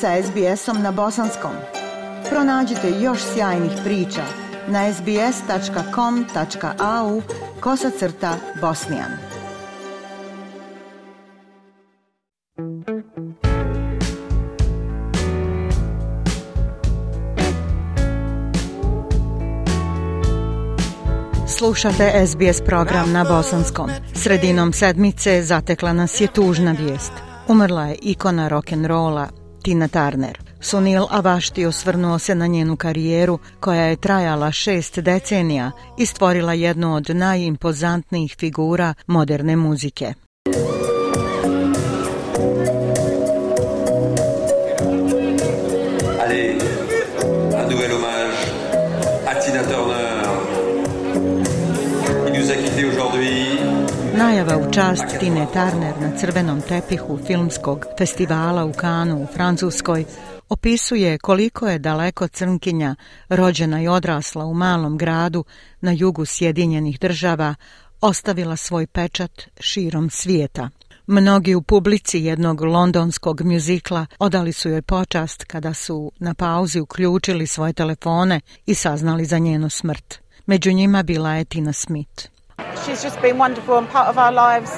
sa SBS-om na bosanskom. Pronađite još sjajnih priča na sbs.com.au kosacrta bosnijan. Slušate SBS program na bosanskom. Sredinom sedmice zatekla nas je tužna vijest. Umrla je ikona rock'n'rolla Tina Turner. Sunil Avašti osvrnuo se na njenu karijeru koja je trajala šest decenija i stvorila jednu od najimpozantnijih figura moderne muzike. Najava u čast Tine Turner na crvenom tepihu filmskog festivala u Kanu u Francuskoj opisuje koliko je daleko crnkinja rođena i odrasla u malom gradu na jugu Sjedinjenih država ostavila svoj pečat širom svijeta. Mnogi u publici jednog londonskog mjuzikla odali su joj počast kada su na pauzi uključili svoje telefone i saznali za njenu smrt. Među njima bila je Tina Smith she's just been wonderful and part of our lives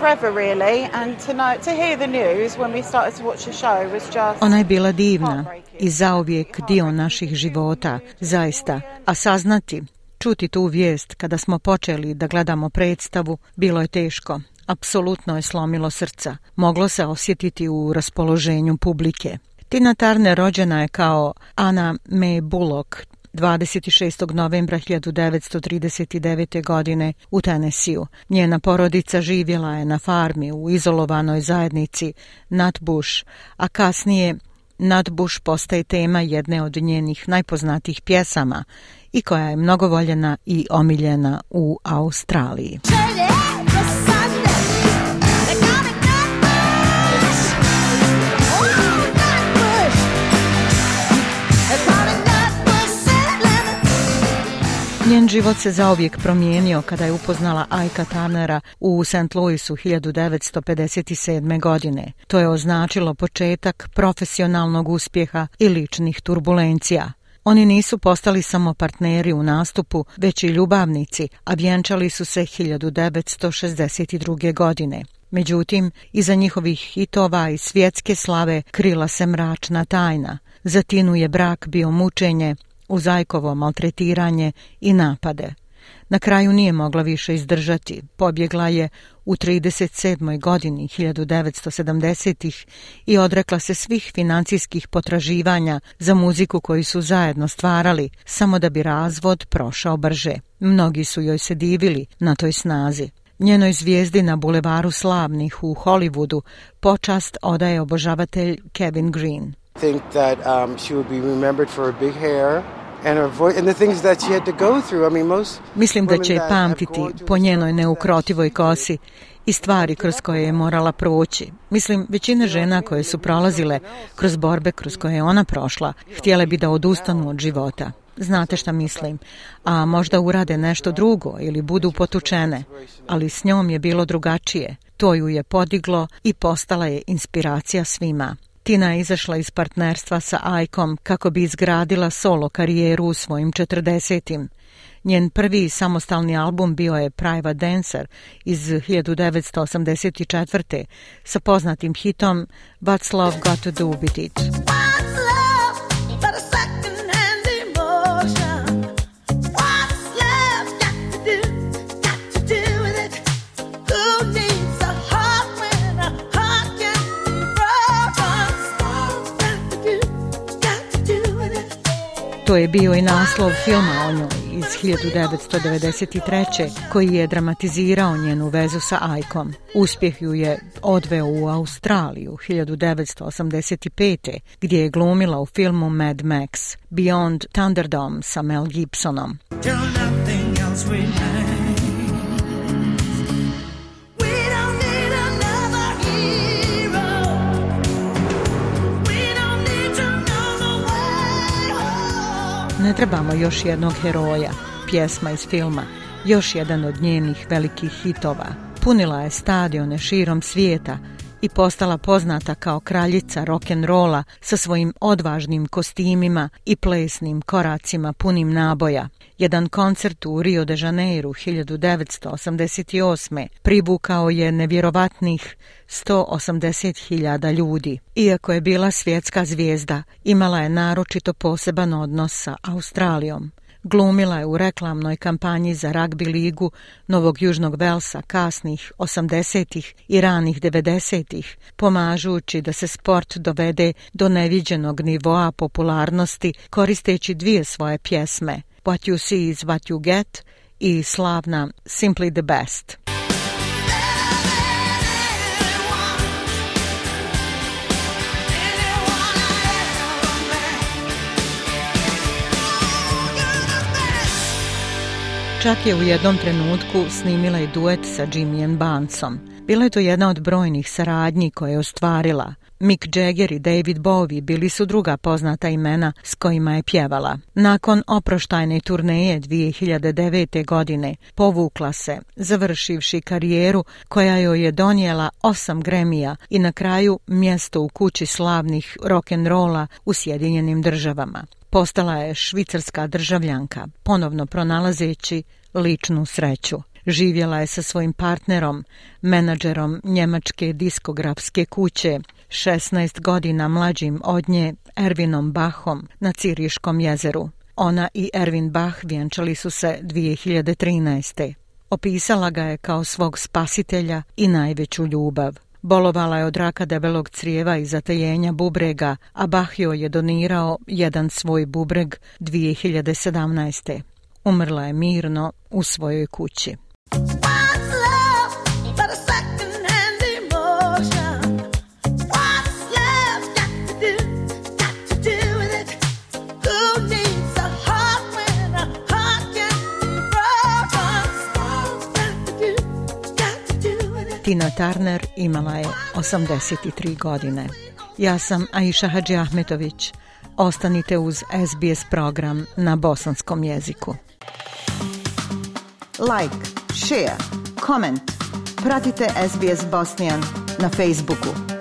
forever really and to hear the news when we started to watch the show was just Ona je bila divna i zaovijek dio naših života zaista a saznati čuti tu vijest kada smo počeli da gledamo predstavu bilo je teško apsolutno je slomilo srca moglo se osjetiti u raspoloženju publike Tina Turner rođena je kao Anna May Bullock 26. novembra 1939. godine u Tenesiju. Njena porodica živjela je na farmi u izolovanoj zajednici Natbush, a kasnije Natbush postaje tema jedne od njenih najpoznatijih pjesama i koja je mnogo voljena i omiljena u Australiji. Njen život se zaovijek promijenio kada je upoznala Ajka Tanera u St. Louisu 1957. godine. To je označilo početak profesionalnog uspjeha i ličnih turbulencija. Oni nisu postali samo partneri u nastupu, već i ljubavnici, a vjenčali su se 1962. godine. Međutim, iza njihovih hitova i svjetske slave krila se mračna tajna. Za Tinu je brak bio mučenje, uz Ajkovo maltretiranje i napade. Na kraju nije mogla više izdržati, pobjegla je u 37. godini 1970-ih i odrekla se svih financijskih potraživanja za muziku koju su zajedno stvarali, samo da bi razvod prošao brže. Mnogi su joj se divili na toj snazi. Njenoj zvijezdi na bulevaru slavnih u Hollywoodu počast odaje obožavatelj Kevin Green. Think that um, she would be for big hair. Mislim da će je pamtiti po njenoj neukrotivoj kosi i stvari kroz koje je morala proći. Mislim, većina žena koje su prolazile kroz borbe kroz koje je ona prošla, htjele bi da odustanu od života. Znate šta mislim, a možda urade nešto drugo ili budu potučene, ali s njom je bilo drugačije. To ju je podiglo i postala je inspiracija svima. Tina je izašla iz partnerstva sa Ajkom kako bi izgradila solo karijeru u svojim 40 Njen prvi samostalni album bio je Private Dancer iz 1984. sa poznatim hitom What's Love Got to Do With It. To je bio i naslov filma o njoj iz 1993. koji je dramatizirao njenu vezu sa Ajkom. Uspjeh ju je odveo u Australiju 1985. gdje je glumila u filmu Mad Max Beyond Thunderdome sa Mel Gibsonom. nothing else trebamo još jednog heroja, pjesma iz filma, još jedan od njenih velikih hitova. Punila je stadione širom svijeta, i postala poznata kao kraljica rock'n'rolla sa svojim odvažnim kostimima i plesnim koracima punim naboja. Jedan koncert u Rio de Janeiro 1988. privukao je nevjerovatnih 180.000 ljudi. Iako je bila svjetska zvijezda, imala je naročito poseban odnos sa Australijom. Glumila je u reklamnoj kampanji za rugby ligu Novog Južnog Velsa kasnih 80-ih i ranih 90-ih, pomažući da se sport dovede do neviđenog nivoa popularnosti koristeći dvije svoje pjesme What You See Is What You Get i slavna Simply the Best. Čak je u jednom trenutku snimila i duet sa Jimmy Bancom. Bila je to jedna od brojnih saradnji koje je ostvarila. Mick Jagger i David Bowie bili su druga poznata imena s kojima je pjevala. Nakon oproštajne turneje 2009. godine povukla se, završivši karijeru koja joj je donijela osam gremija i na kraju mjesto u kući slavnih rock'n'rolla u Sjedinjenim državama. Postala je švicarska državljanka, ponovno pronalazeći ličnu sreću. Živjela je sa svojim partnerom, menadžerom njemačke diskografske kuće 16 godina mlađim od nje Ervinom Bahom na Ciriškom jezeru. Ona i Ervin Bah vjenčali su se 2013. Opisala ga je kao svog spasitelja i najveću ljubav. Bolovala je od raka debelog crijeva i zatejenja bubrega, a Bahio je donirao jedan svoj bubreg 2017. Umrla je mirno u svojoj kući. Tina Turner imala je 83 godine. Ja sam Aisha Hadži Ahmetović. Ostanite uz SBS program na bosanskom jeziku. Like, share, comment. Pratite SBS Bosnian na Facebooku.